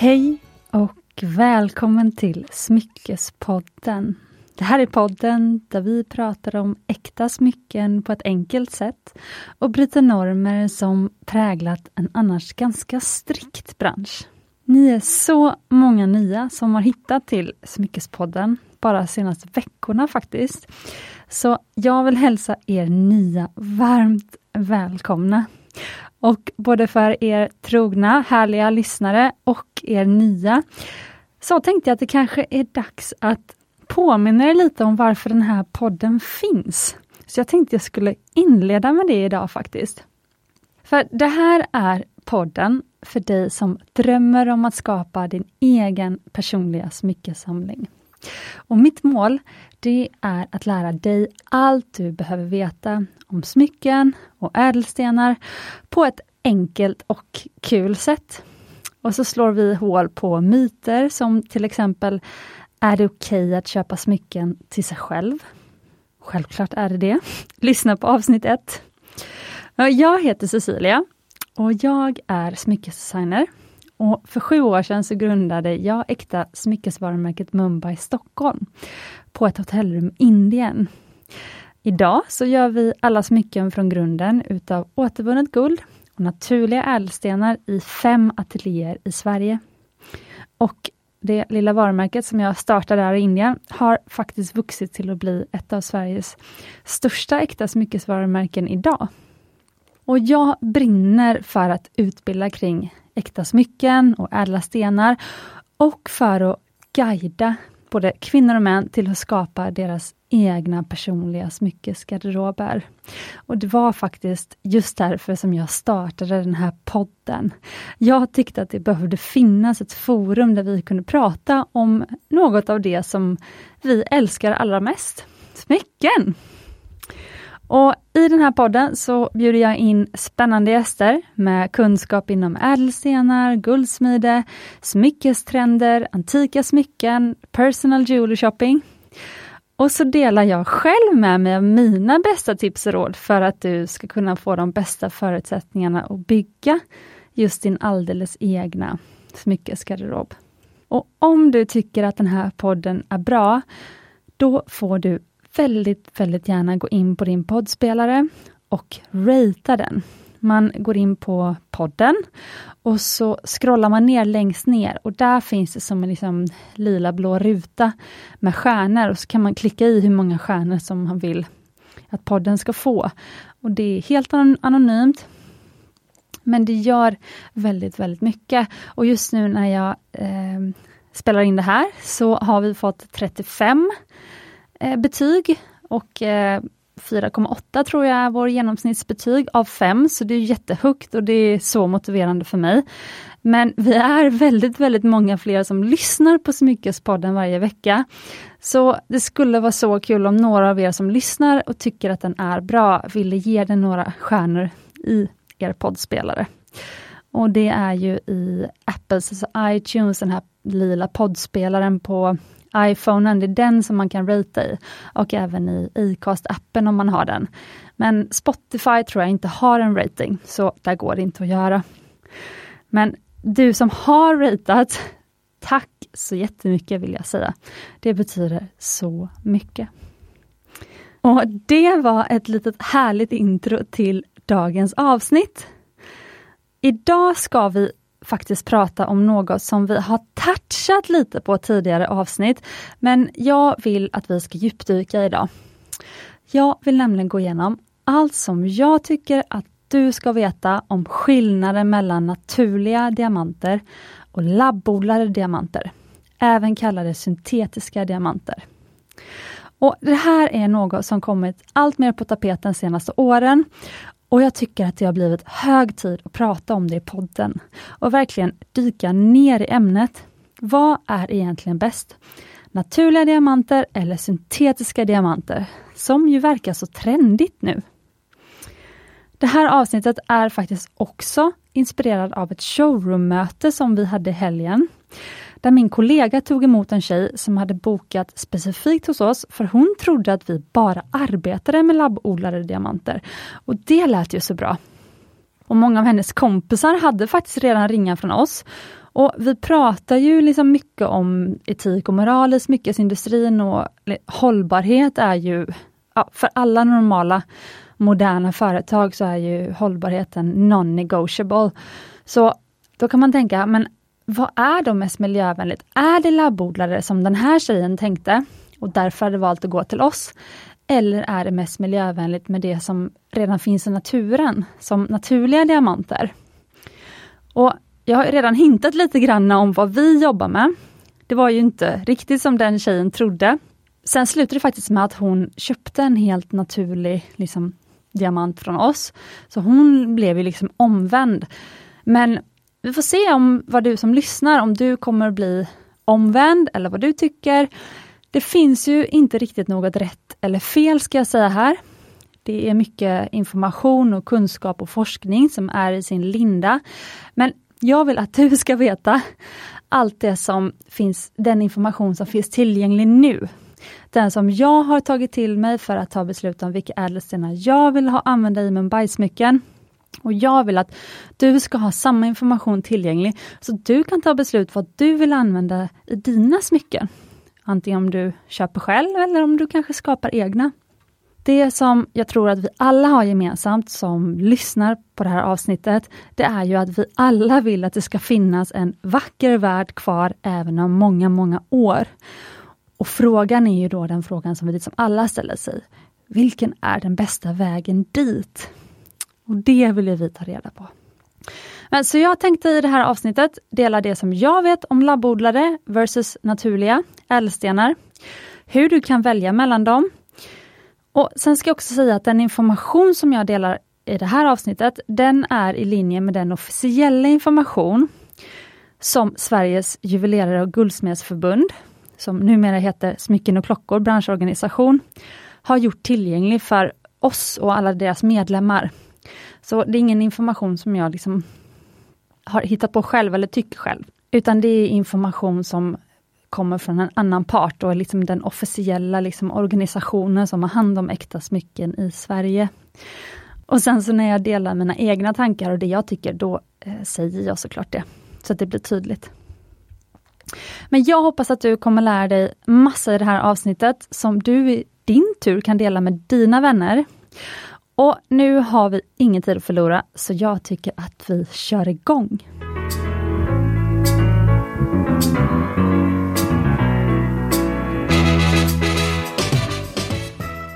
Hej och välkommen till Smyckespodden. Det här är podden där vi pratar om äkta smycken på ett enkelt sätt och bryter normer som präglat en annars ganska strikt bransch. Ni är så många nya som har hittat till Smyckespodden, bara senaste veckorna faktiskt. Så jag vill hälsa er nya varmt välkomna. Och både för er trogna, härliga lyssnare och er nya, så tänkte jag att det kanske är dags att påminna er lite om varför den här podden finns. Så jag tänkte jag skulle inleda med det idag faktiskt. För det här är podden för dig som drömmer om att skapa din egen personliga smyckesamling. Och mitt mål, det är att lära dig allt du behöver veta om smycken och ädelstenar på ett enkelt och kul sätt. Och så slår vi hål på myter som till exempel, är det okej okay att köpa smycken till sig själv? Självklart är det det. Lyssna på avsnitt 1. Jag heter Cecilia och jag är smyckesdesigner. Och för sju år sedan så grundade jag äkta smyckesvarumärket Mumbai Stockholm på ett hotellrum i Indien. Idag så gör vi alla smycken från grunden utav återvunnet guld och naturliga ädelstenar i fem ateljéer i Sverige. Och det lilla varumärket som jag startade där i Indien har faktiskt vuxit till att bli ett av Sveriges största äkta smyckesvarumärken idag. Och jag brinner för att utbilda kring äkta smycken och ädla stenar och för att guida både kvinnor och män till att skapa deras egna personliga smyckesgarderober. Och det var faktiskt just därför som jag startade den här podden. Jag tyckte att det behövde finnas ett forum där vi kunde prata om något av det som vi älskar allra mest, smycken! Och I den här podden så bjuder jag in spännande gäster med kunskap inom ädelstenar, guldsmide, smyckestrender, antika smycken, personal jewelry shopping. Och så delar jag själv med mig av mina bästa tips och råd för att du ska kunna få de bästa förutsättningarna att bygga just din alldeles egna smyckesgarderob. Och om du tycker att den här podden är bra, då får du väldigt, väldigt gärna gå in på din poddspelare och ratea den. Man går in på podden och så scrollar man ner längst ner och där finns det som en liksom lila blå ruta med stjärnor och så kan man klicka i hur många stjärnor som man vill att podden ska få. Och Det är helt anonymt. Men det gör väldigt, väldigt mycket. Och just nu när jag eh, spelar in det här så har vi fått 35 Eh, betyg och eh, 4,8 tror jag är vår genomsnittsbetyg av 5, så det är jättehögt och det är så motiverande för mig. Men vi är väldigt, väldigt många fler som lyssnar på Smyckespodden varje vecka. Så det skulle vara så kul om några av er som lyssnar och tycker att den är bra ville ge den några stjärnor i er poddspelare. Och det är ju i Apples alltså iTunes, den här lila poddspelaren på iPhonen, det är den som man kan ratea i och även i Acast-appen om man har den. Men Spotify tror jag inte har en rating, så där går det inte att göra. Men du som har ratat, tack så jättemycket vill jag säga. Det betyder så mycket. Och Det var ett litet härligt intro till dagens avsnitt. Idag ska vi faktiskt prata om något som vi har touchat lite på tidigare avsnitt, men jag vill att vi ska djupdyka idag. Jag vill nämligen gå igenom allt som jag tycker att du ska veta om skillnaden mellan naturliga diamanter och labbodlade diamanter, även kallade syntetiska diamanter. Och Det här är något som kommit allt mer på tapeten de senaste åren och jag tycker att det har blivit hög tid att prata om det i podden och verkligen dyka ner i ämnet. Vad är egentligen bäst? Naturliga diamanter eller syntetiska diamanter? Som ju verkar så trendigt nu. Det här avsnittet är faktiskt också inspirerad av ett showroommöte som vi hade i helgen där min kollega tog emot en tjej som hade bokat specifikt hos oss för hon trodde att vi bara arbetade med labbodlade diamanter. Och det lät ju så bra. Och Många av hennes kompisar hade faktiskt redan ringat från oss Och vi pratar ju liksom mycket om etik och moral i smyckesindustrin och hållbarhet är ju, ja, för alla normala moderna företag så är ju hållbarheten non-negotiable. Så då kan man tänka, men vad är då mest miljövänligt? Är det labbodlare som den här tjejen tänkte och därför hade valt att gå till oss? Eller är det mest miljövänligt med det som redan finns i naturen, som naturliga diamanter? Och jag har redan hintat lite grann om vad vi jobbar med. Det var ju inte riktigt som den tjejen trodde. Sen slutade det faktiskt med att hon köpte en helt naturlig liksom, diamant från oss. Så hon blev ju liksom omvänd. Men vi får se om vad du som lyssnar, om du kommer bli omvänd eller vad du tycker. Det finns ju inte riktigt något rätt eller fel ska jag säga här. Det är mycket information och kunskap och forskning som är i sin linda. Men jag vill att du ska veta allt det som finns, den information som finns tillgänglig nu. Den som jag har tagit till mig för att ta beslut om vilka ädelstenar jag vill ha använda i min bajsmycken. Och jag vill att du ska ha samma information tillgänglig, så du kan ta beslut vad du vill använda i dina smycken. Antingen om du köper själv eller om du kanske skapar egna. Det som jag tror att vi alla har gemensamt som lyssnar på det här avsnittet, det är ju att vi alla vill att det ska finnas en vacker värld kvar även om många, många år. Och frågan är ju då den frågan som vi liksom alla ställer sig. Vilken är den bästa vägen dit? Och det vill vi ta reda på. Men så jag tänkte i det här avsnittet dela det som jag vet om labbodlade versus naturliga ädelstenar. Hur du kan välja mellan dem. Och Sen ska jag också säga att den information som jag delar i det här avsnittet, den är i linje med den officiella information som Sveriges juvelerare och guldsmedsförbund, som numera heter Smycken och klockor, branschorganisation, har gjort tillgänglig för oss och alla deras medlemmar. Så det är ingen information som jag liksom har hittat på själv eller tycker själv, utan det är information som kommer från en annan part och liksom den officiella liksom organisationen som har hand om äkta smycken i Sverige. Och sen så när jag delar mina egna tankar och det jag tycker, då eh, säger jag såklart det, så att det blir tydligt. Men jag hoppas att du kommer lära dig massa i det här avsnittet som du i din tur kan dela med dina vänner. Och nu har vi ingen tid att förlora, så jag tycker att vi kör igång.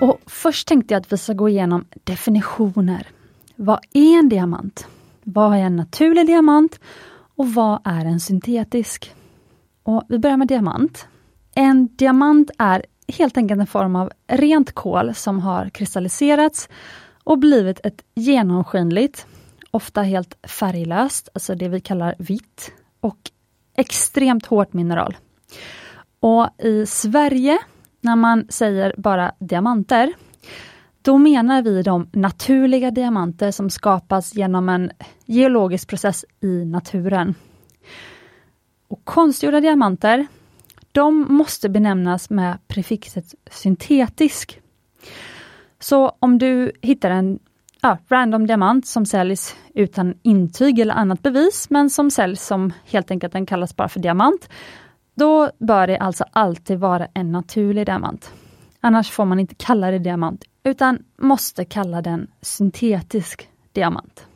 Och Först tänkte jag att vi ska gå igenom definitioner. Vad är en diamant? Vad är en naturlig diamant? Och vad är en syntetisk? Och Vi börjar med diamant. En diamant är helt enkelt en form av rent kol som har kristalliserats och blivit ett genomskinligt, ofta helt färglöst, alltså det vi kallar vitt, och extremt hårt mineral. Och i Sverige, när man säger bara diamanter, då menar vi de naturliga diamanter som skapas genom en geologisk process i naturen. Och konstgjorda diamanter, de måste benämnas med prefixet syntetisk. Så om du hittar en ja, random diamant som säljs utan intyg eller annat bevis, men som säljs som helt enkelt den kallas bara för diamant, då bör det alltså alltid vara en naturlig diamant. Annars får man inte kalla det diamant, utan måste kalla den syntetisk diamant.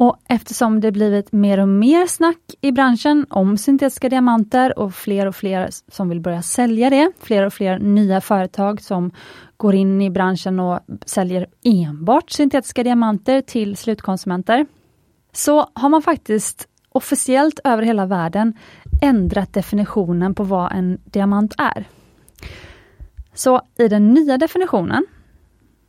Och eftersom det blivit mer och mer snack i branschen om syntetiska diamanter och fler och fler som vill börja sälja det, fler och fler nya företag som går in i branschen och säljer enbart syntetiska diamanter till slutkonsumenter, så har man faktiskt officiellt över hela världen ändrat definitionen på vad en diamant är. Så i den nya definitionen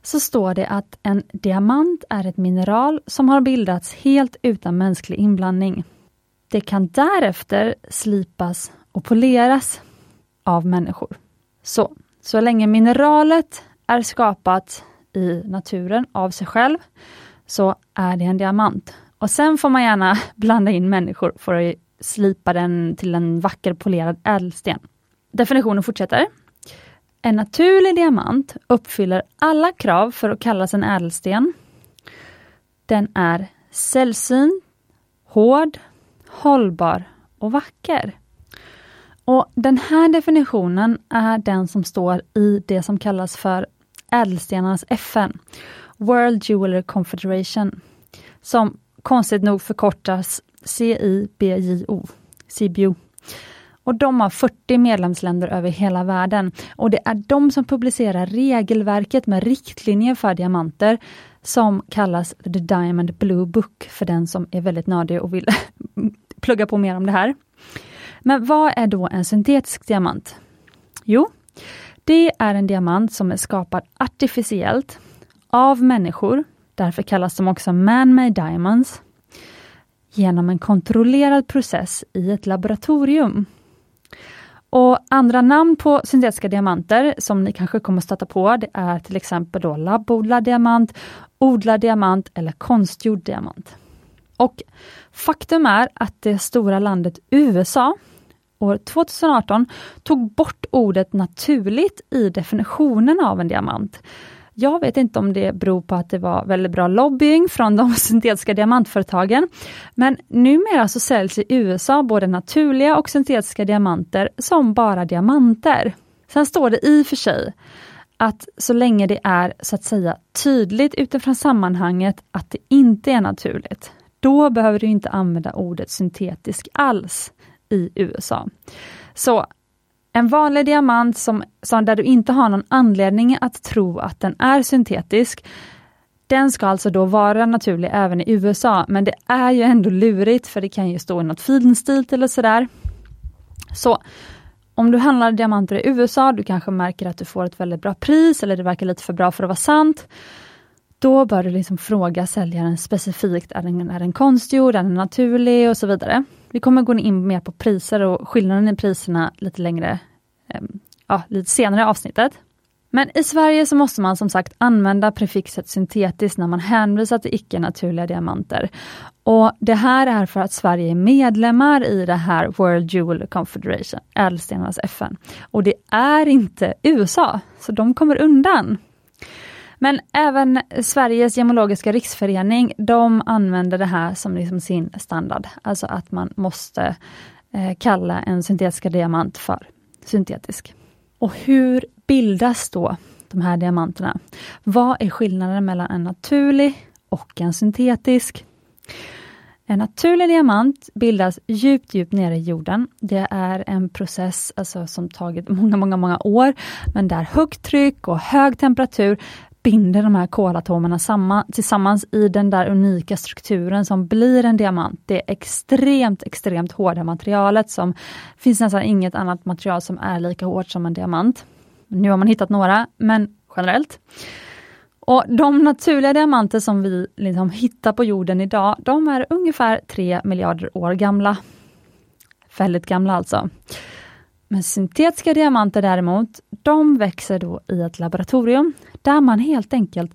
så står det att en diamant är ett mineral som har bildats helt utan mänsklig inblandning. Det kan därefter slipas och poleras av människor. Så, så länge mineralet är skapat i naturen av sig själv, så är det en diamant. Och sen får man gärna blanda in människor för att slipa den till en vacker polerad ädelsten. Definitionen fortsätter. En naturlig diamant uppfyller alla krav för att kallas en ädelsten. Den är sällsynt, hård, hållbar och vacker. Och Den här definitionen är den som står i det som kallas för Ädelstenarnas FN, World Jewelry Confederation, som konstigt nog förkortas CIBJO, CBU. Och de har 40 medlemsländer över hela världen. Och det är de som publicerar regelverket med riktlinjer för diamanter som kallas The Diamond Blue Book för den som är väldigt nördig och vill plugga på mer om det här. Men vad är då en syntetisk diamant? Jo, det är en diamant som är skapad artificiellt av människor, därför kallas de också man-made diamonds, genom en kontrollerad process i ett laboratorium. Och Andra namn på syntetiska diamanter som ni kanske kommer stöta på, det är till exempel då labbodlad diamant, odlad diamant eller konstgjord diamant. Och Faktum är att det stora landet USA år 2018 tog bort ordet naturligt i definitionen av en diamant. Jag vet inte om det beror på att det var väldigt bra lobbying från de syntetiska diamantföretagen. Men numera så säljs i USA både naturliga och syntetiska diamanter som bara diamanter. Sen står det i och för sig att så länge det är så att säga tydligt utifrån sammanhanget att det inte är naturligt, då behöver du inte använda ordet syntetisk alls i USA. Så en vanlig diamant som, som där du inte har någon anledning att tro att den är syntetisk, den ska alltså då vara naturlig även i USA, men det är ju ändå lurigt för det kan ju stå i något finstilt eller sådär. Så om du handlar diamanter i USA, du kanske märker att du får ett väldigt bra pris eller det verkar lite för bra för att vara sant. Då bör du liksom fråga säljaren specifikt, är den, är den konstgjord, är den naturlig och så vidare. Vi kommer gå in mer på priser och skillnaden i priserna lite längre, ehm, ja, lite senare i avsnittet. Men i Sverige så måste man som sagt använda prefixet syntetiskt när man hänvisar till icke-naturliga diamanter. Och Det här är för att Sverige är medlemmar i det här World Jewel Confederation, ädelstenarnas FN. Och det är inte USA, så de kommer undan. Men även Sveriges gemologiska riksförening, de använder det här som liksom sin standard. Alltså att man måste eh, kalla en syntetisk diamant för syntetisk. Och hur bildas då de här diamanterna? Vad är skillnaden mellan en naturlig och en syntetisk? En naturlig diamant bildas djupt, djupt nere i jorden. Det är en process alltså, som tagit många, många, många år, men där högt tryck och hög temperatur binder de här kolatomerna samman, tillsammans i den där unika strukturen som blir en diamant. Det extremt, extremt hårda materialet som finns nästan inget annat material som är lika hårt som en diamant. Nu har man hittat några, men generellt. Och De naturliga diamanter som vi liksom hittar på jorden idag, de är ungefär 3 miljarder år gamla. Väldigt gamla alltså. Men syntetiska diamanter däremot, de växer då i ett laboratorium där man helt enkelt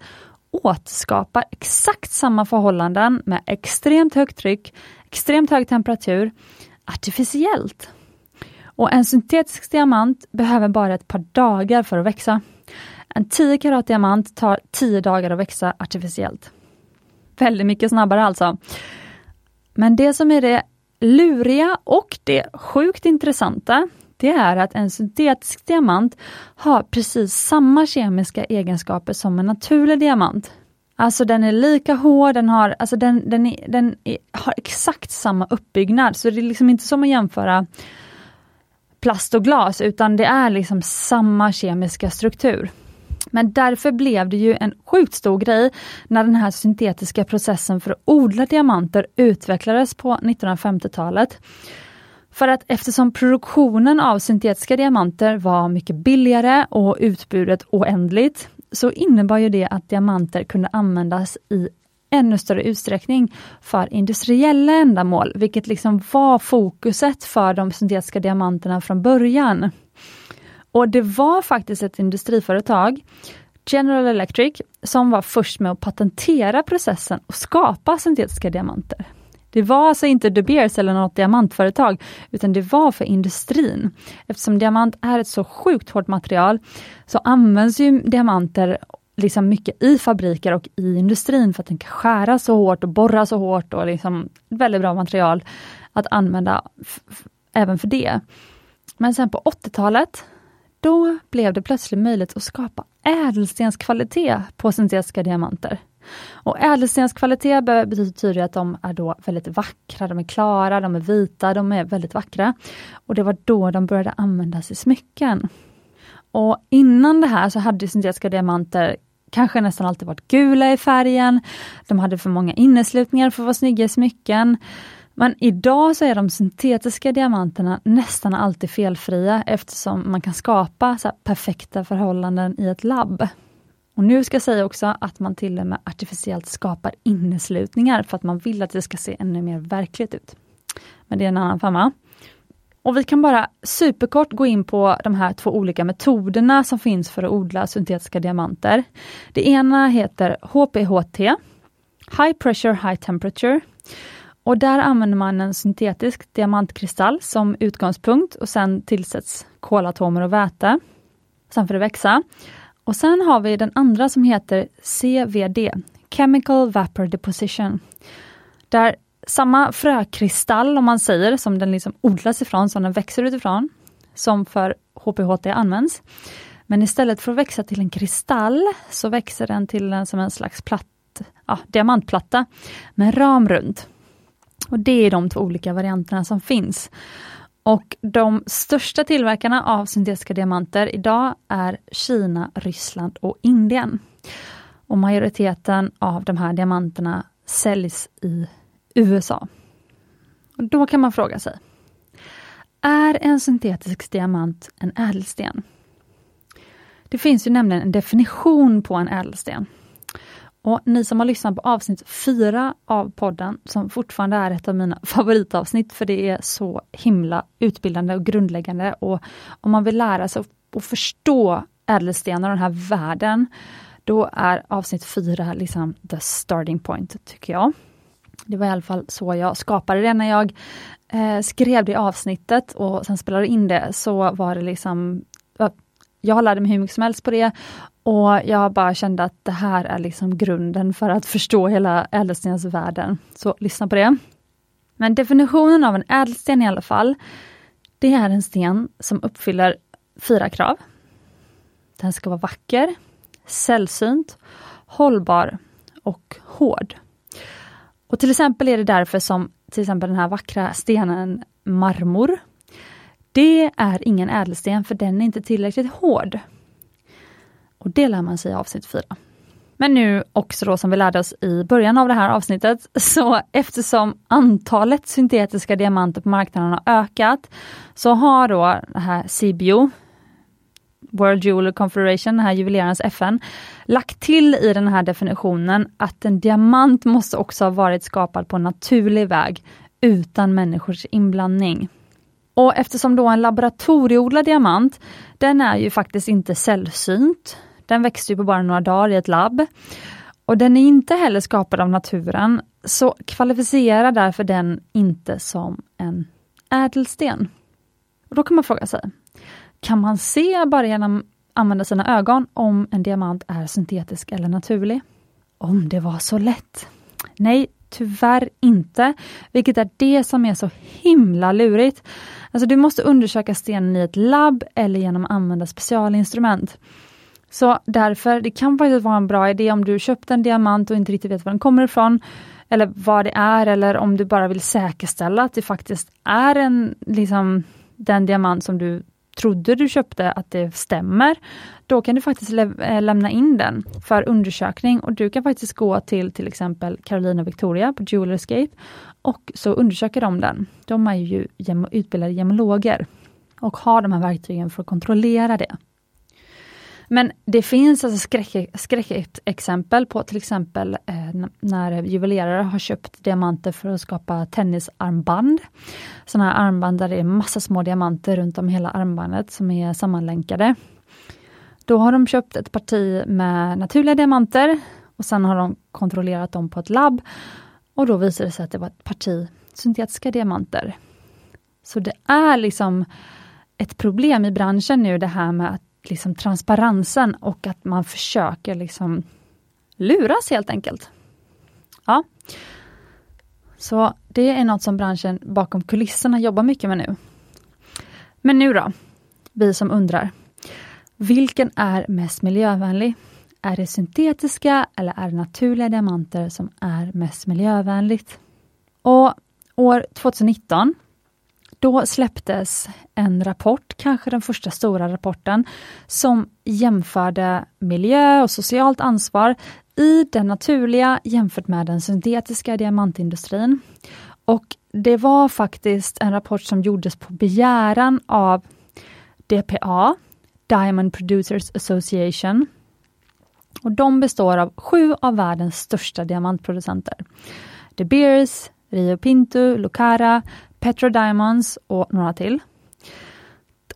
återskapar exakt samma förhållanden med extremt högt tryck, extremt hög temperatur, artificiellt. Och En syntetisk diamant behöver bara ett par dagar för att växa. En 10 karat diamant tar 10 dagar att växa artificiellt. Väldigt mycket snabbare alltså. Men det som är det luriga och det sjukt intressanta, det är att en syntetisk diamant har precis samma kemiska egenskaper som en naturlig diamant. Alltså den är lika hård, den har, alltså den, den, är, den är, har exakt samma uppbyggnad, så det är liksom inte som att jämföra plast och glas, utan det är liksom samma kemiska struktur. Men därför blev det ju en sjukt stor grej när den här syntetiska processen för att odla diamanter utvecklades på 1950-talet. För att eftersom produktionen av syntetiska diamanter var mycket billigare och utbudet oändligt, så innebar ju det att diamanter kunde användas i ännu större utsträckning för industriella ändamål, vilket liksom var fokuset för de syntetiska diamanterna från början. Och det var faktiskt ett industriföretag, General Electric, som var först med att patentera processen och skapa syntetiska diamanter. Det var alltså inte De Beers eller något diamantföretag, utan det var för industrin. Eftersom diamant är ett så sjukt hårt material, så används ju diamanter liksom mycket i fabriker och i industrin för att den kan skära så hårt och borra så hårt och liksom väldigt bra material att använda även för det. Men sen på 80-talet, då blev det plötsligt möjligt att skapa ädelstenskvalitet på syntetiska diamanter. Och ädelstenskvalitet betyder att de är då väldigt vackra, de är klara, de är vita, de är väldigt vackra. Och det var då de började användas i smycken. Och innan det här så hade syntetiska diamanter kanske nästan alltid varit gula i färgen. De hade för många inneslutningar för att vara snygga i smycken. Men idag så är de syntetiska diamanterna nästan alltid felfria eftersom man kan skapa så perfekta förhållanden i ett labb. Och nu ska jag säga också att man till och med artificiellt skapar inneslutningar för att man vill att det ska se ännu mer verkligt ut. Men det är en annan femma. Och vi kan bara superkort gå in på de här två olika metoderna som finns för att odla syntetiska diamanter. Det ena heter HPHT, High Pressure High Temperature. Och där använder man en syntetisk diamantkristall som utgångspunkt och sen tillsätts kolatomer och väte. Sen får det växa. Och sen har vi den andra som heter CVD, Chemical Vapor Deposition. Där samma frökristall, om man säger, som den liksom odlas ifrån, som den växer utifrån, som för HPHT används. Men istället för att växa till en kristall, så växer den till en, som en slags platt, ja, diamantplatta med en ram runt. Och Det är de två olika varianterna som finns. Och de största tillverkarna av syntetiska diamanter idag är Kina, Ryssland och Indien. Och majoriteten av de här diamanterna säljs i USA. Och då kan man fråga sig, är en syntetisk diamant en ädelsten? Det finns ju nämligen en definition på en ädelsten. Och ni som har lyssnat på avsnitt fyra av podden, som fortfarande är ett av mina favoritavsnitt, för det är så himla utbildande och grundläggande. Och om man vill lära sig att förstå ädelstenar och den här världen, då är avsnitt fyra liksom the starting point, tycker jag. Det var i alla fall så jag skapade det när jag eh, skrev det avsnittet och sen spelade in det, så var det liksom jag lärde mig hur mycket som helst på det och jag bara kände att det här är liksom grunden för att förstå hela ädelstensvärlden. Så lyssna på det. Men definitionen av en ädelsten i alla fall, det är en sten som uppfyller fyra krav. Den ska vara vacker, sällsynt, hållbar och hård. Och till exempel är det därför som till exempel den här vackra stenen marmor, det är ingen ädelsten för den är inte tillräckligt hård. Och det lär man sig i avsnitt 4. Men nu också då som vi lärde oss i början av det här avsnittet, så eftersom antalet syntetiska diamanter på marknaden har ökat, så har då det här CBO, World Jewel Confederation, den här juvelerarens FN, lagt till i den här definitionen att en diamant måste också ha varit skapad på naturlig väg, utan människors inblandning. Och eftersom då en laboratorieodlad diamant, den är ju faktiskt inte sällsynt. Den växte ju på bara några dagar i ett labb. Och den är inte heller skapad av naturen, så kvalificerar därför den inte som en ädelsten. Och Då kan man fråga sig, kan man se bara genom att använda sina ögon om en diamant är syntetisk eller naturlig? Om det var så lätt! Nej, tyvärr inte, vilket är det som är så himla lurigt. Alltså du måste undersöka stenen i ett labb eller genom att använda specialinstrument. Så därför, det kan faktiskt vara en bra idé om du köpt en diamant och inte riktigt vet var den kommer ifrån, eller vad det är, eller om du bara vill säkerställa att det faktiskt är en, liksom, den diamant som du trodde du köpte att det stämmer, då kan du faktiskt lä eh, lämna in den för undersökning och du kan faktiskt gå till till exempel Carolina Victoria på Jewel Escape och så undersöker de den. De är ju utbildade gemologer och har de här verktygen för att kontrollera det. Men det finns alltså skräckexempel skräck på till exempel eh, när juvelerare har köpt diamanter för att skapa tennisarmband. Sådana här armband där det är massa små diamanter runt om hela armbandet som är sammanlänkade. Då har de köpt ett parti med naturliga diamanter och sen har de kontrollerat dem på ett labb och då visade det sig att det var ett parti syntetiska diamanter. Så det är liksom ett problem i branschen nu det här med att liksom transparensen och att man försöker liksom luras helt enkelt. Ja. Så det är något som branschen bakom kulisserna jobbar mycket med nu. Men nu då, vi som undrar. Vilken är mest miljövänlig? Är det syntetiska eller är det naturliga diamanter som är mest miljövänligt? Och år 2019 då släpptes en rapport, kanske den första stora rapporten, som jämförde miljö och socialt ansvar i den naturliga jämfört med den syntetiska diamantindustrin. Och det var faktiskt en rapport som gjordes på begäran av DPA, Diamond Producers Association. Och de består av sju av världens största diamantproducenter. De Beers, Rio Pinto, Lucara, Petro Diamonds och några till.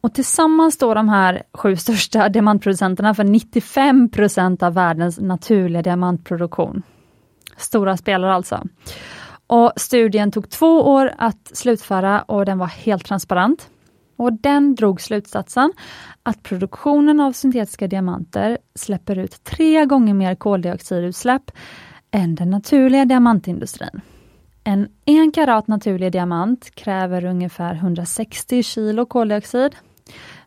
Och tillsammans står de här sju största diamantproducenterna för 95% av världens naturliga diamantproduktion. Stora spelare alltså. Och Studien tog två år att slutföra och den var helt transparent. Och Den drog slutsatsen att produktionen av syntetiska diamanter släpper ut tre gånger mer koldioxidutsläpp än den naturliga diamantindustrin. En 1 karat naturlig diamant kräver ungefär 160 kilo koldioxid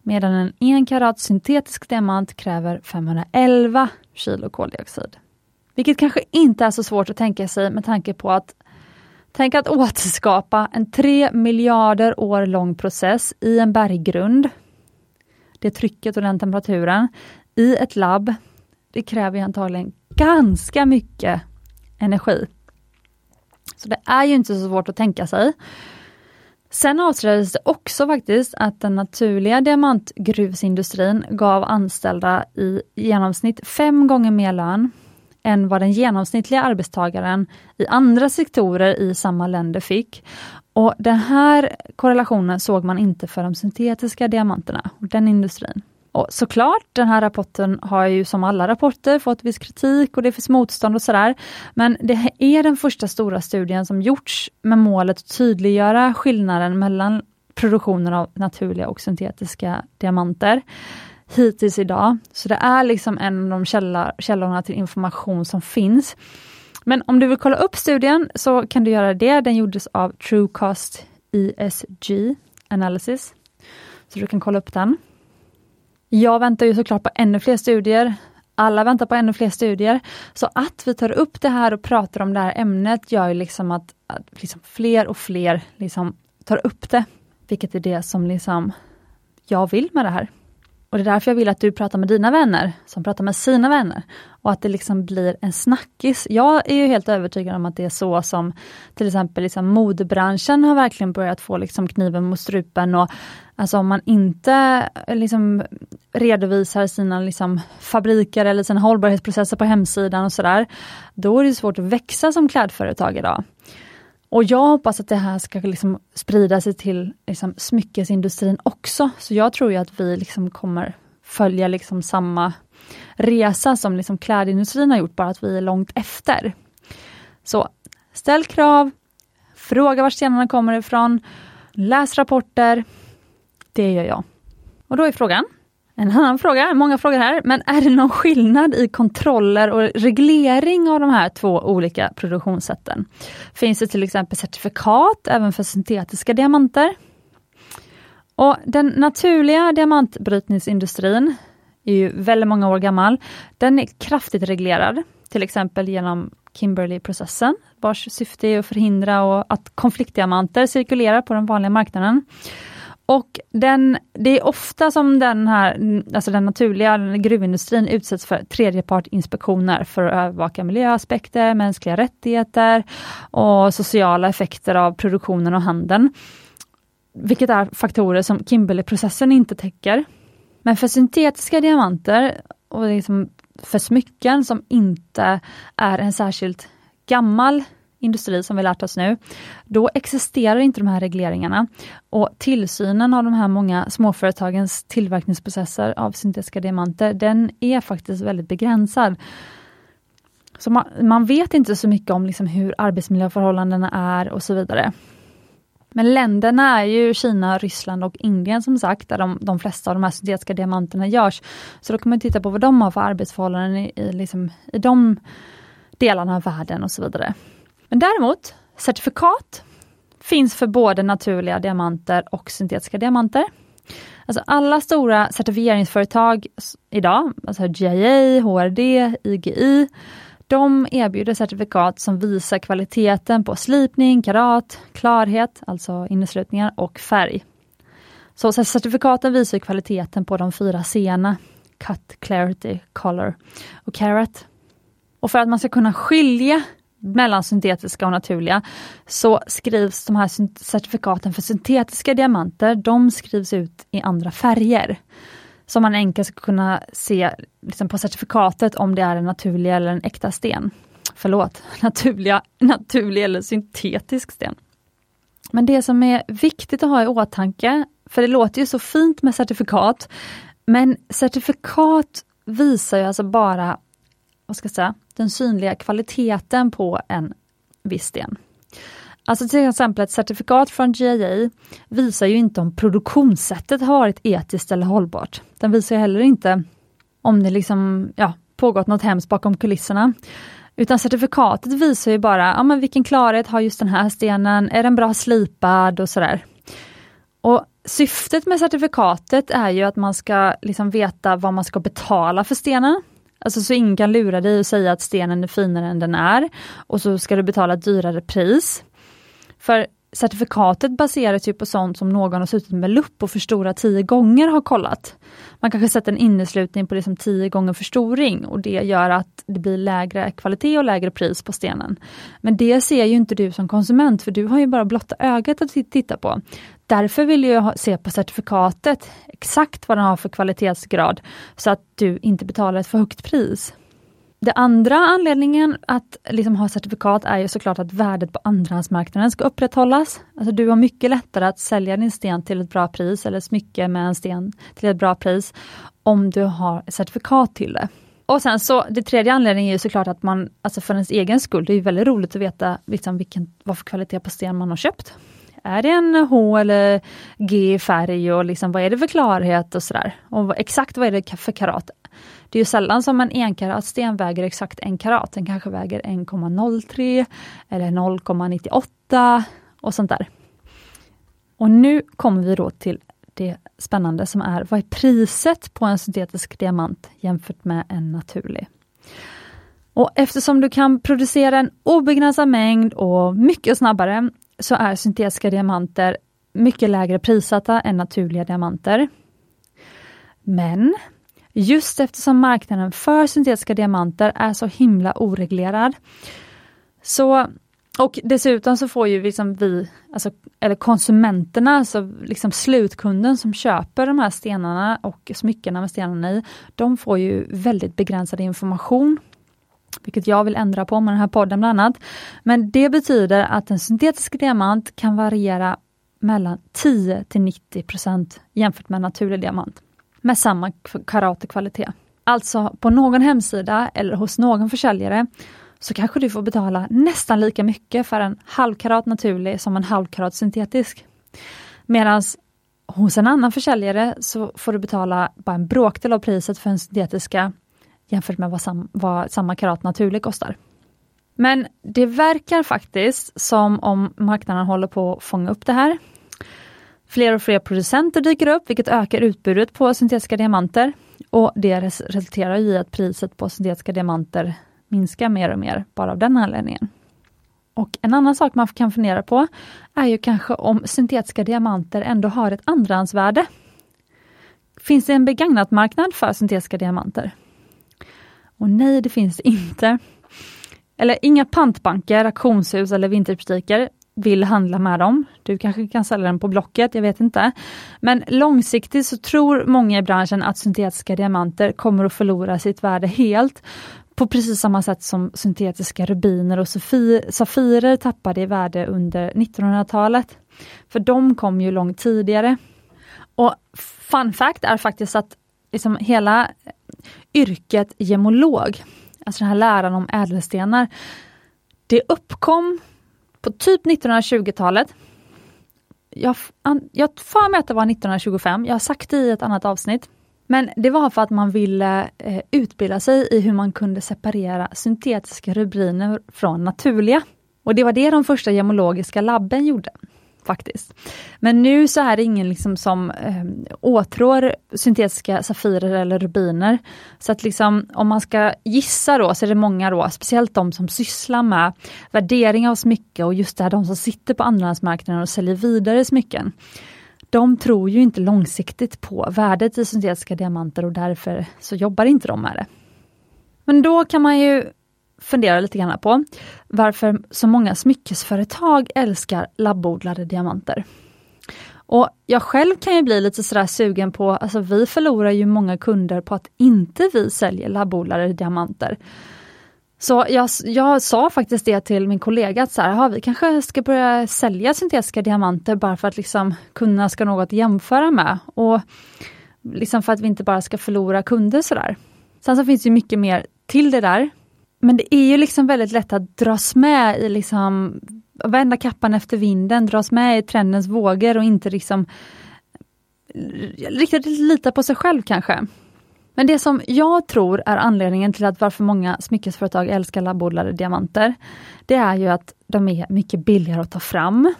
medan en 1 karat syntetisk diamant kräver 511 kilo koldioxid. Vilket kanske inte är så svårt att tänka sig med tanke på att Tänk att återskapa en 3 miljarder år lång process i en berggrund. Det trycket och den temperaturen i ett labb. Det kräver antagligen ganska mycket energi. Så det är ju inte så svårt att tänka sig. Sen avslöjades det också faktiskt att den naturliga diamantgruvsindustrin gav anställda i genomsnitt fem gånger mer lön än vad den genomsnittliga arbetstagaren i andra sektorer i samma länder fick. Och Den här korrelationen såg man inte för de syntetiska diamanterna, och den industrin. Och såklart, den här rapporten har ju som alla rapporter fått viss kritik och det finns motstånd och sådär. Men det är den första stora studien som gjorts med målet att tydliggöra skillnaden mellan produktionen av naturliga och syntetiska diamanter hittills idag. Så det är liksom en av de källor, källorna till information som finns. Men om du vill kolla upp studien så kan du göra det. Den gjordes av Truecost ESG Analysis. Så du kan kolla upp den. Jag väntar ju såklart på ännu fler studier. Alla väntar på ännu fler studier. Så att vi tar upp det här och pratar om det här ämnet gör ju liksom att, att liksom fler och fler liksom tar upp det. Vilket är det som liksom jag vill med det här. Och det är därför jag vill att du pratar med dina vänner, som pratar med sina vänner. Och att det liksom blir en snackis. Jag är ju helt övertygad om att det är så som till exempel liksom modebranschen har verkligen börjat få liksom kniven mot strupen. Och alltså om man inte liksom redovisar sina liksom fabriker eller sina hållbarhetsprocesser på hemsidan och sådär, då är det svårt att växa som klädföretag idag. Och jag hoppas att det här ska liksom sprida sig till liksom smyckesindustrin också. Så jag tror ju att vi liksom kommer följa liksom samma resa som liksom klädindustrin har gjort, bara att vi är långt efter. Så ställ krav, fråga var stenarna kommer ifrån, läs rapporter. Det gör jag. Och då är frågan, en annan fråga, många frågor här, men är det någon skillnad i kontroller och reglering av de här två olika produktionssätten? Finns det till exempel certifikat även för syntetiska diamanter? Och Den naturliga diamantbrytningsindustrin är ju väldigt många år gammal. Den är kraftigt reglerad, till exempel genom Kimberley-processen, vars syfte är att förhindra att konfliktdiamanter cirkulerar på den vanliga marknaden. Och den, det är ofta som den här, alltså den naturliga gruvindustrin utsätts för tredjepartinspektioner för att övervaka miljöaspekter, mänskliga rättigheter och sociala effekter av produktionen och handeln. Vilket är faktorer som Kimberley-processen inte täcker. Men för syntetiska diamanter och liksom för smycken som inte är en särskilt gammal industri som vi lärt oss nu, då existerar inte de här regleringarna. Och tillsynen av de här många småföretagens tillverkningsprocesser av syntetiska diamanter, den är faktiskt väldigt begränsad. Så man, man vet inte så mycket om liksom hur arbetsmiljöförhållandena är och så vidare. Men länderna är ju Kina, Ryssland och Indien som sagt, där de, de flesta av de här syntetiska diamanterna görs. Så då kan man titta på vad de har för arbetsförhållanden i, i, liksom, i de delarna av världen och så vidare. Men däremot, certifikat finns för både naturliga diamanter och syntetiska diamanter. Alltså alla stora certifieringsföretag idag, alltså GIA, HRD, IGI, de erbjuder certifikat som visar kvaliteten på slipning, karat, klarhet, alltså inneslutningar och färg. Så certifikaten visar kvaliteten på de fyra C Cut, Clarity, Color och Carat. Och för att man ska kunna skilja mellan syntetiska och naturliga så skrivs de här certifikaten för syntetiska diamanter, de skrivs ut i andra färger. Som man enkelt ska kunna se liksom på certifikatet om det är en naturlig eller en äkta sten. Förlåt, naturliga, naturlig eller syntetisk sten. Men det som är viktigt att ha i åtanke, för det låter ju så fint med certifikat, men certifikat visar ju alltså bara vad ska jag säga, den synliga kvaliteten på en viss sten. Alltså till exempel ett certifikat från GIA visar ju inte om produktionssättet har varit etiskt eller hållbart. Den visar heller inte om det liksom, ja, pågått något hemskt bakom kulisserna. Utan certifikatet visar ju bara, ja men vilken klarhet har just den här stenen, är den bra slipad och sådär. Och Syftet med certifikatet är ju att man ska liksom veta vad man ska betala för stenen. Alltså så ingen kan lura dig och säga att stenen är finare än den är och så ska du betala ett dyrare pris. För certifikatet baseras ju på sånt som någon har suttit med lupp och förstorat tio gånger har kollat. Man kanske sätter en inneslutning på liksom tio gånger förstoring och det gör att det blir lägre kvalitet och lägre pris på stenen. Men det ser ju inte du som konsument för du har ju bara blotta ögat att titta på. Därför vill jag se på certifikatet exakt vad den har för kvalitetsgrad så att du inte betalar ett för högt pris. Det andra anledningen att liksom ha certifikat är ju såklart att värdet på andrahandsmarknaden ska upprätthållas. Alltså du har mycket lättare att sälja din sten till ett bra pris eller smycke med en sten till ett bra pris om du har certifikat till det. Och sen så, det tredje anledningen är ju såklart att man, alltså för ens egen skull, det är väldigt roligt att veta liksom vilken, vad för kvalitet på sten man har köpt. Är det en H eller G färg och liksom, vad är det för klarhet och sådär. Och exakt vad är det för karat? Det är ju sällan som en enkaratsten väger exakt en karat. Den kanske väger 1,03 eller 0,98 och sånt där. Och nu kommer vi då till det spännande som är, vad är priset på en syntetisk diamant jämfört med en naturlig? Och eftersom du kan producera en obegränsad mängd och mycket snabbare så är syntetiska diamanter mycket lägre prissatta än naturliga diamanter. Men just eftersom marknaden för syntetiska diamanter är så himla oreglerad så och dessutom så får ju liksom vi, alltså, eller konsumenterna, alltså liksom slutkunden som köper de här stenarna och smyckena med stenarna i, de får ju väldigt begränsad information vilket jag vill ändra på med den här podden bland annat. Men det betyder att en syntetisk diamant kan variera mellan 10 till 90% jämfört med en naturlig diamant med samma karat kvalitet. Alltså på någon hemsida eller hos någon försäljare så kanske du får betala nästan lika mycket för en halvkarat naturlig som en halvkarat syntetisk. Medan hos en annan försäljare så får du betala bara en bråkdel av priset för en syntetiska jämfört med vad, sam, vad samma karat naturlig kostar. Men det verkar faktiskt som om marknaden håller på att fånga upp det här. Fler och fler producenter dyker upp, vilket ökar utbudet på syntetiska diamanter. Och det resulterar i att priset på syntetiska diamanter minskar mer och mer, bara av den anledningen. Och en annan sak man kan fundera på är ju kanske om syntetiska diamanter ändå har ett andrahandsvärde. Finns det en begagnat marknad för syntetiska diamanter? Och nej, det finns det inte. Eller inga pantbanker, auktionshus eller vinterbutiker vill handla med dem. Du kanske kan sälja den på Blocket, jag vet inte. Men långsiktigt så tror många i branschen att syntetiska diamanter kommer att förlora sitt värde helt. På precis samma sätt som syntetiska rubiner och safirer tappade i värde under 1900-talet. För de kom ju långt tidigare. Och fun fact är faktiskt att liksom hela yrket gemolog, alltså den här läran om ädelstenar, det uppkom på typ 1920-talet. jag, jag för mig att det var 1925, jag har sagt det i ett annat avsnitt. Men det var för att man ville eh, utbilda sig i hur man kunde separera syntetiska rubriner från naturliga. Och det var det de första gemologiska labben gjorde faktiskt. Men nu så är det ingen liksom som eh, åtrår syntetiska safirer eller rubiner. Så att liksom, om man ska gissa då, så är det många då, speciellt de som sysslar med värdering av smycke och just det här, de som sitter på andrahandsmarknaden och säljer vidare smycken. De tror ju inte långsiktigt på värdet i syntetiska diamanter och därför så jobbar inte de med det. Men då kan man ju fundera lite grann på varför så många smyckesföretag älskar labbodlade diamanter. Och jag själv kan ju bli lite sådär sugen på, alltså vi förlorar ju många kunder på att inte vi säljer labbodlade diamanter. Så jag, jag sa faktiskt det till min kollega att så här, vi kanske ska börja sälja syntetiska diamanter bara för att liksom kunderna ska ha något att jämföra med. Och liksom för att vi inte bara ska förlora kunder sådär. Sen så finns det mycket mer till det där. Men det är ju liksom väldigt lätt att dras med i liksom, vända kappan efter vinden, dras med i trendens vågor och inte liksom eh, riktigt lita på sig själv kanske. Men det som jag tror är anledningen till att varför många smyckesföretag älskar labbodlade diamanter, det är ju att de är mycket billigare att ta fram.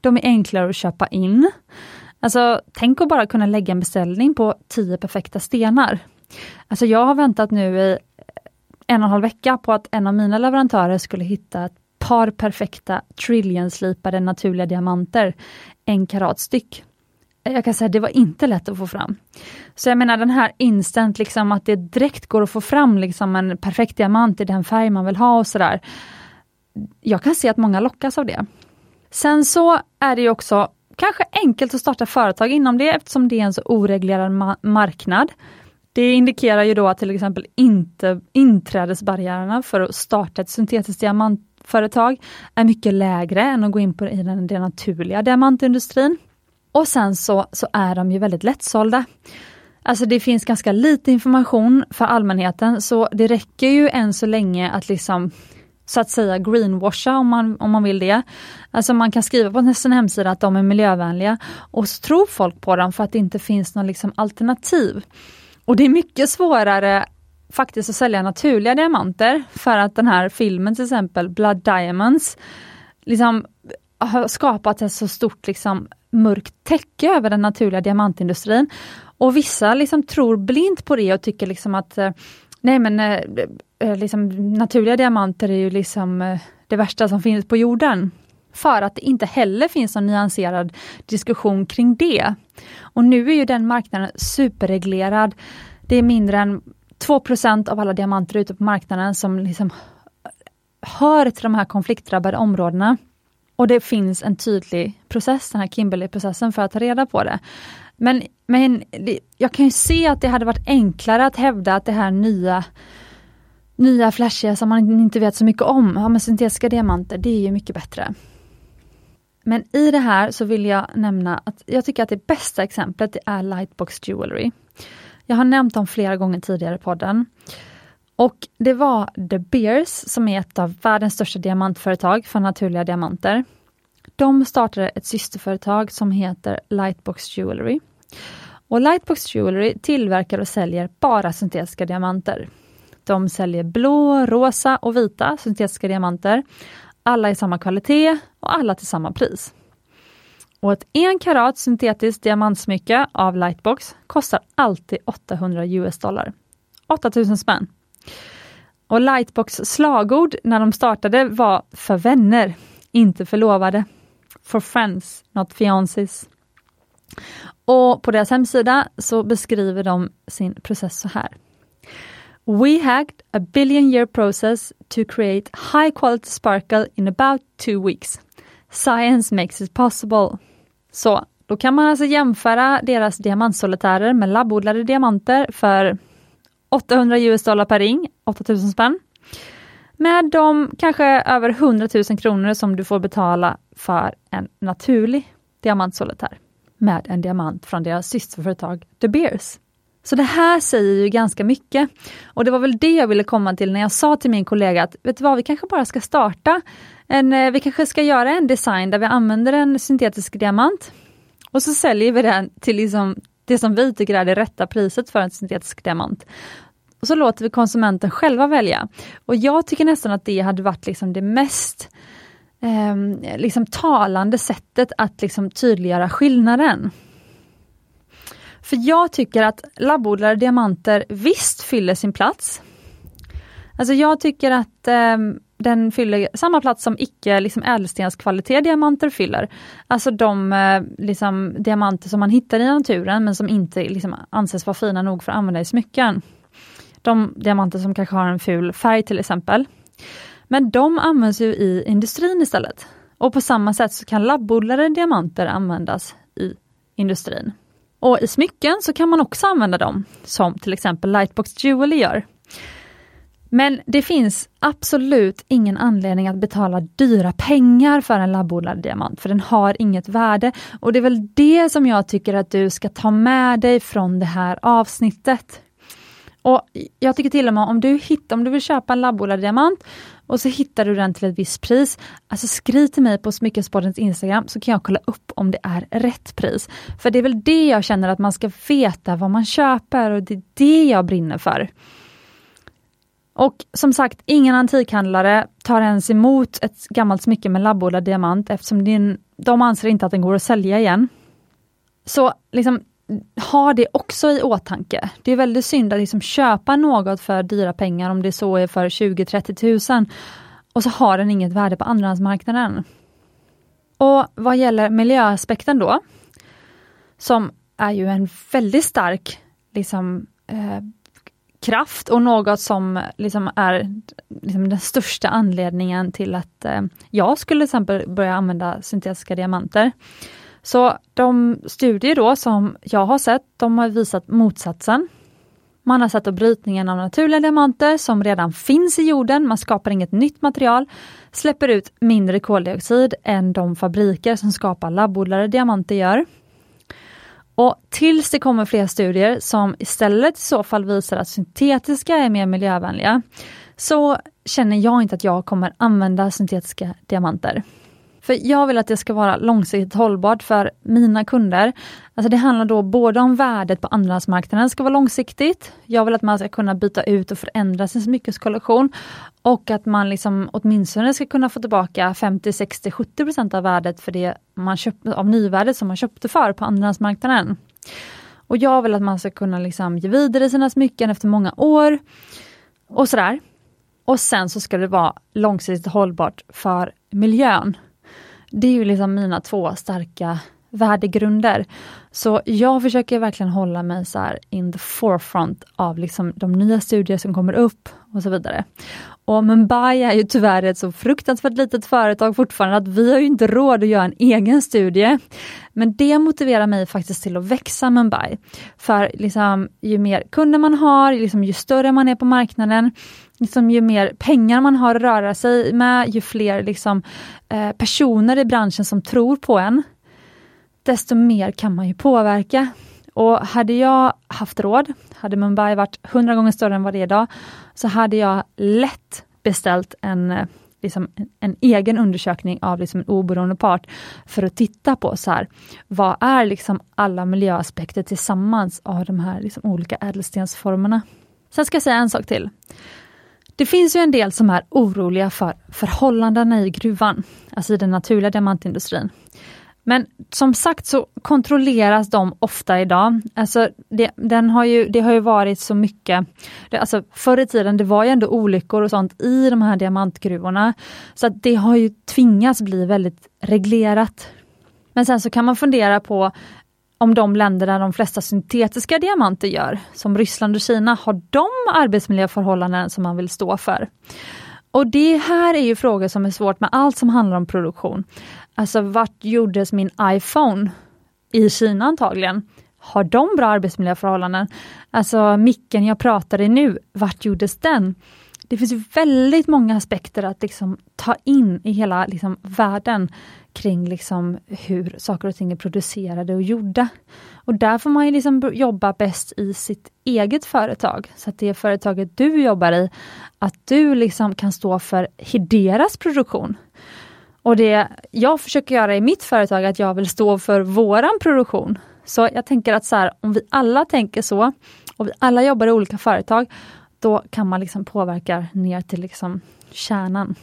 De är enklare att köpa in. Alltså, tänk att bara kunna lägga en beställning på 10 perfekta stenar. Alltså jag har väntat nu i en och en halv vecka på att en av mina leverantörer skulle hitta ett par perfekta trillion-slipade naturliga diamanter, en karat styck. Jag kan säga det var inte lätt att få fram. Så jag menar den här instant, liksom att det direkt går att få fram liksom en perfekt diamant i den färg man vill ha och sådär. Jag kan se att många lockas av det. Sen så är det också kanske enkelt att starta företag inom det eftersom det är en så oreglerad ma marknad. Det indikerar ju då att till exempel inte inträdesbarriärerna för att starta ett syntetiskt diamantföretag är mycket lägre än att gå in på i den, den naturliga diamantindustrin. Och sen så, så är de ju väldigt lättsålda. Alltså det finns ganska lite information för allmänheten så det räcker ju än så länge att liksom så att säga greenwasha om man, om man vill det. Alltså man kan skriva på sin hemsida att de är miljövänliga och så tror folk på dem för att det inte finns något liksom alternativ. Och det är mycket svårare faktiskt att sälja naturliga diamanter för att den här filmen till exempel, Blood Diamonds, liksom har skapat ett så stort liksom, mörkt täcke över den naturliga diamantindustrin. Och vissa liksom tror blint på det och tycker liksom att eh, nej men eh, eh, liksom, naturliga diamanter är ju liksom det värsta som finns på jorden. För att det inte heller finns någon nyanserad diskussion kring det. Och nu är ju den marknaden superreglerad. Det är mindre än 2% av alla diamanter ute på marknaden som liksom hör till de här konfliktdrabbade områdena. Och det finns en tydlig process, den här Kimberley-processen, för att ta reda på det. Men, men jag kan ju se att det hade varit enklare att hävda att det här nya nya flashiga som man inte vet så mycket om, ja men syntetiska diamanter, det är ju mycket bättre. Men i det här så vill jag nämna att jag tycker att det bästa exemplet är Lightbox Jewelry. Jag har nämnt dem flera gånger tidigare i podden. Och det var The Beers som är ett av världens största diamantföretag för naturliga diamanter. De startade ett systerföretag som heter Lightbox Jewelry. Och Lightbox Jewelry tillverkar och säljer bara syntetiska diamanter. De säljer blå, rosa och vita syntetiska diamanter. Alla i samma kvalitet och alla till samma pris. Och ett 1 karat syntetiskt diamantsmycke av Lightbox kostar alltid 800 US dollar. 8000 spänn. Och Lightbox slagord när de startade var för vänner, inte förlovade. For friends, not fiancés. Och på deras hemsida så beskriver de sin process så här. We hacked a billion year process to create high quality sparkle in about two weeks. Science makes it possible. Så då kan man alltså jämföra deras diamantsolitärer med labbodlade diamanter för 800 US dollar per ring, 8000 spänn. Med de kanske över 100 000 kronor som du får betala för en naturlig diamantsolitär med en diamant från deras systerföretag De Beers. Så det här säger ju ganska mycket. Och det var väl det jag ville komma till när jag sa till min kollega att, vet du vad, vi kanske bara ska starta en, eh, vi kanske ska göra en design där vi använder en syntetisk diamant och så säljer vi den till liksom det som vi tycker är det rätta priset för en syntetisk diamant. Och så låter vi konsumenten själva välja. Och jag tycker nästan att det hade varit liksom det mest eh, liksom talande sättet att liksom tydliggöra skillnaden. För jag tycker att labbodlade diamanter visst fyller sin plats. Alltså jag tycker att eh, den fyller samma plats som icke liksom ädelstenskvalitet diamanter fyller. Alltså de eh, liksom, diamanter som man hittar i naturen men som inte liksom, anses vara fina nog för att använda i smycken. De diamanter som kanske har en ful färg till exempel. Men de används ju i industrin istället. Och på samma sätt så kan labbodlade diamanter användas i industrin. Och i smycken så kan man också använda dem, som till exempel Lightbox Jewelry gör. Men det finns absolut ingen anledning att betala dyra pengar för en labbodlad diamant, för den har inget värde. Och det är väl det som jag tycker att du ska ta med dig från det här avsnittet. Och Jag tycker till och med om du, hittar, om du vill köpa en labbodlad diamant och så hittar du den till ett visst pris. Alltså skriv till mig på Smyckespoddens Instagram så kan jag kolla upp om det är rätt pris. För det är väl det jag känner att man ska veta vad man köper och det är det jag brinner för. Och som sagt, ingen antikhandlare tar ens emot ett gammalt smycke med labbodlad diamant eftersom din, de anser inte att den går att sälja igen. Så liksom, ha det också i åtanke. Det är väldigt synd att liksom köpa något för dyra pengar om det så är för 20-30 000 och så har den inget värde på andrahandsmarknaden. Och vad gäller miljöaspekten då, som är ju en väldigt stark liksom, eh, kraft och något som liksom är liksom den största anledningen till att eh, jag skulle till exempel börja använda syntetiska diamanter. Så de studier då som jag har sett, de har visat motsatsen. Man har sett att brytningen av naturliga diamanter som redan finns i jorden, man skapar inget nytt material, släpper ut mindre koldioxid än de fabriker som skapar labbodlade diamanter gör. Och tills det kommer fler studier som istället i så fall visar att syntetiska är mer miljövänliga, så känner jag inte att jag kommer använda syntetiska diamanter. För jag vill att det ska vara långsiktigt hållbart för mina kunder. Alltså det handlar då både om värdet på andrahandsmarknaden ska vara långsiktigt. Jag vill att man ska kunna byta ut och förändra sin smyckeskollektion och att man liksom åtminstone ska kunna få tillbaka 50, 60, 70 procent av värdet för det man köpt, av nyvärdet som man köpte för på andrahandsmarknaden. Och jag vill att man ska kunna liksom ge vidare sina smycken efter många år och sådär. Och sen så ska det vara långsiktigt hållbart för miljön. Det är ju liksom mina två starka värdegrunder. Så jag försöker verkligen hålla mig så in the forefront av liksom de nya studier som kommer upp och så vidare. Och Mumbai är ju tyvärr ett så fruktansvärt litet företag fortfarande att vi har ju inte råd att göra en egen studie. Men det motiverar mig faktiskt till att växa Mumbai. För liksom, ju mer kunder man har, liksom, ju större man är på marknaden, liksom, ju mer pengar man har att röra sig med, ju fler liksom, eh, personer i branschen som tror på en, desto mer kan man ju påverka. Och hade jag haft råd, hade Mumbai varit hundra gånger större än vad det är idag, så hade jag lätt beställt en, eh, liksom, en egen undersökning av liksom en oberoende part för att titta på så här, vad är liksom alla miljöaspekter tillsammans av de här liksom olika ädelstensformerna. Sen ska jag säga en sak till. Det finns ju en del som är oroliga för förhållandena i gruvan, alltså i den naturliga diamantindustrin. Men som sagt så kontrolleras de ofta idag. Alltså det, den har ju, det har ju varit så mycket, det, alltså förr i tiden det var ju ändå olyckor och sånt i de här diamantgruvorna. Så att det har ju tvingats bli väldigt reglerat. Men sen så kan man fundera på om de länder där de flesta syntetiska diamanter gör, som Ryssland och Kina, har de arbetsmiljöförhållanden som man vill stå för? Och det här är ju frågor som är svårt med allt som handlar om produktion. Alltså vart gjordes min iPhone? I Kina antagligen. Har de bra arbetsmiljöförhållanden? Alltså micken jag pratar i nu, vart gjordes den? Det finns väldigt många aspekter att liksom ta in i hela liksom, världen kring liksom, hur saker och ting är producerade och gjorda. Och där får man liksom jobba bäst i sitt eget företag, så att det företaget du jobbar i, att du liksom kan stå för deras produktion. Och det jag försöker göra i mitt företag är att jag vill stå för våran produktion. Så jag tänker att så här, om vi alla tänker så och vi alla jobbar i olika företag, då kan man liksom påverka ner till liksom kärnan.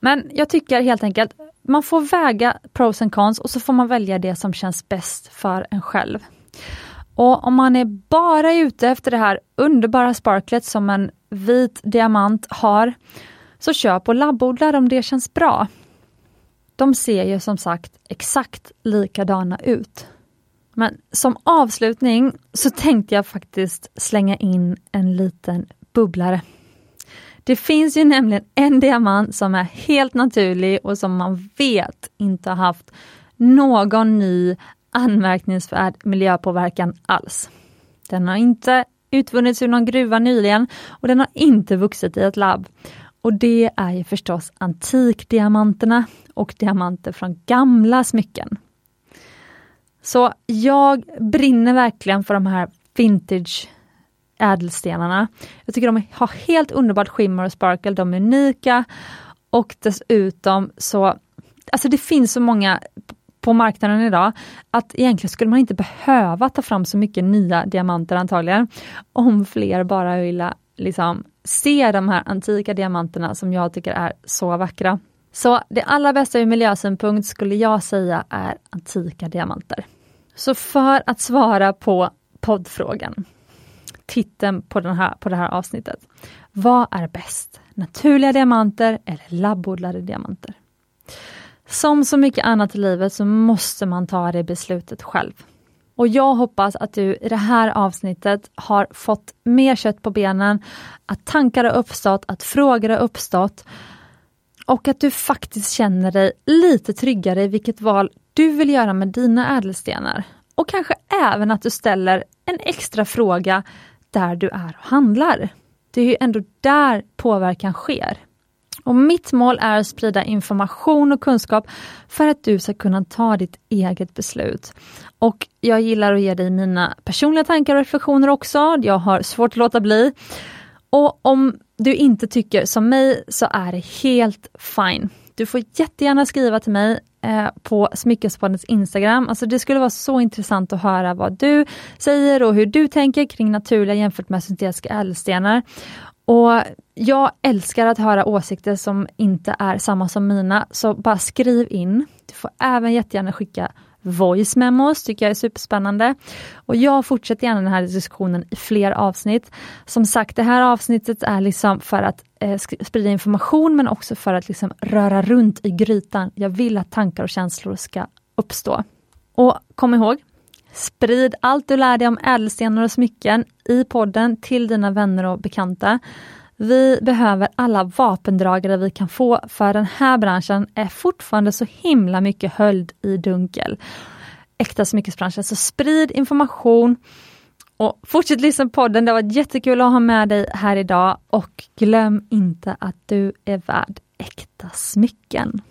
Men jag tycker helt enkelt, man får väga pros and cons och så får man välja det som känns bäst för en själv. Och om man är bara ute efter det här underbara sparklet som en vit diamant har, så köp och labbodla om det känns bra. De ser ju som sagt exakt likadana ut. Men som avslutning så tänkte jag faktiskt slänga in en liten bubblare. Det finns ju nämligen en diamant som är helt naturlig och som man vet inte har haft någon ny anmärkningsvärd miljöpåverkan alls. Den har inte utvunnits ur någon gruva nyligen och den har inte vuxit i ett labb. Och det är ju förstås antikdiamanterna och diamanter från gamla smycken. Så jag brinner verkligen för de här vintage ädelstenarna. Jag tycker de har helt underbart skimmer och sparkle, de är unika och dessutom så, alltså det finns så många på marknaden idag, att egentligen skulle man inte behöva ta fram så mycket nya diamanter antagligen, om fler bara vill liksom, se de här antika diamanterna som jag tycker är så vackra. Så det allra bästa ur miljösynpunkt skulle jag säga är antika diamanter. Så för att svara på poddfrågan, titeln på, den här, på det här avsnittet. Vad är bäst? Naturliga diamanter eller labbodlade diamanter? Som så mycket annat i livet så måste man ta det beslutet själv. Och jag hoppas att du i det här avsnittet har fått mer kött på benen, att tankar har uppstått, att frågor har uppstått och att du faktiskt känner dig lite tryggare i vilket val du vill göra med dina ädelstenar. Och kanske även att du ställer en extra fråga där du är och handlar. Det är ju ändå där påverkan sker. Och mitt mål är att sprida information och kunskap för att du ska kunna ta ditt eget beslut. Och jag gillar att ge dig mina personliga tankar och reflektioner också. Jag har svårt att låta bli. Och om du inte tycker som mig så är det helt fine. Du får jättegärna skriva till mig eh, på Smyckespoddens Instagram. Alltså det skulle vara så intressant att höra vad du säger och hur du tänker kring naturliga jämfört med syntetiska ädelstenar. Och jag älskar att höra åsikter som inte är samma som mina, så bara skriv in. Du får även jättegärna skicka voice memos, tycker jag är superspännande. Och jag fortsätter gärna den här diskussionen i fler avsnitt. Som sagt, det här avsnittet är liksom för att eh, sprida information men också för att liksom röra runt i grytan. Jag vill att tankar och känslor ska uppstå. Och kom ihåg, Sprid allt du lär dig om ädelstenar och smycken i podden till dina vänner och bekanta. Vi behöver alla vapendragare vi kan få för den här branschen är fortfarande så himla mycket höljd i dunkel. Äkta smyckesbranschen, så sprid information och fortsätt lyssna på podden. Det var jättekul att ha med dig här idag och glöm inte att du är värd äkta smycken.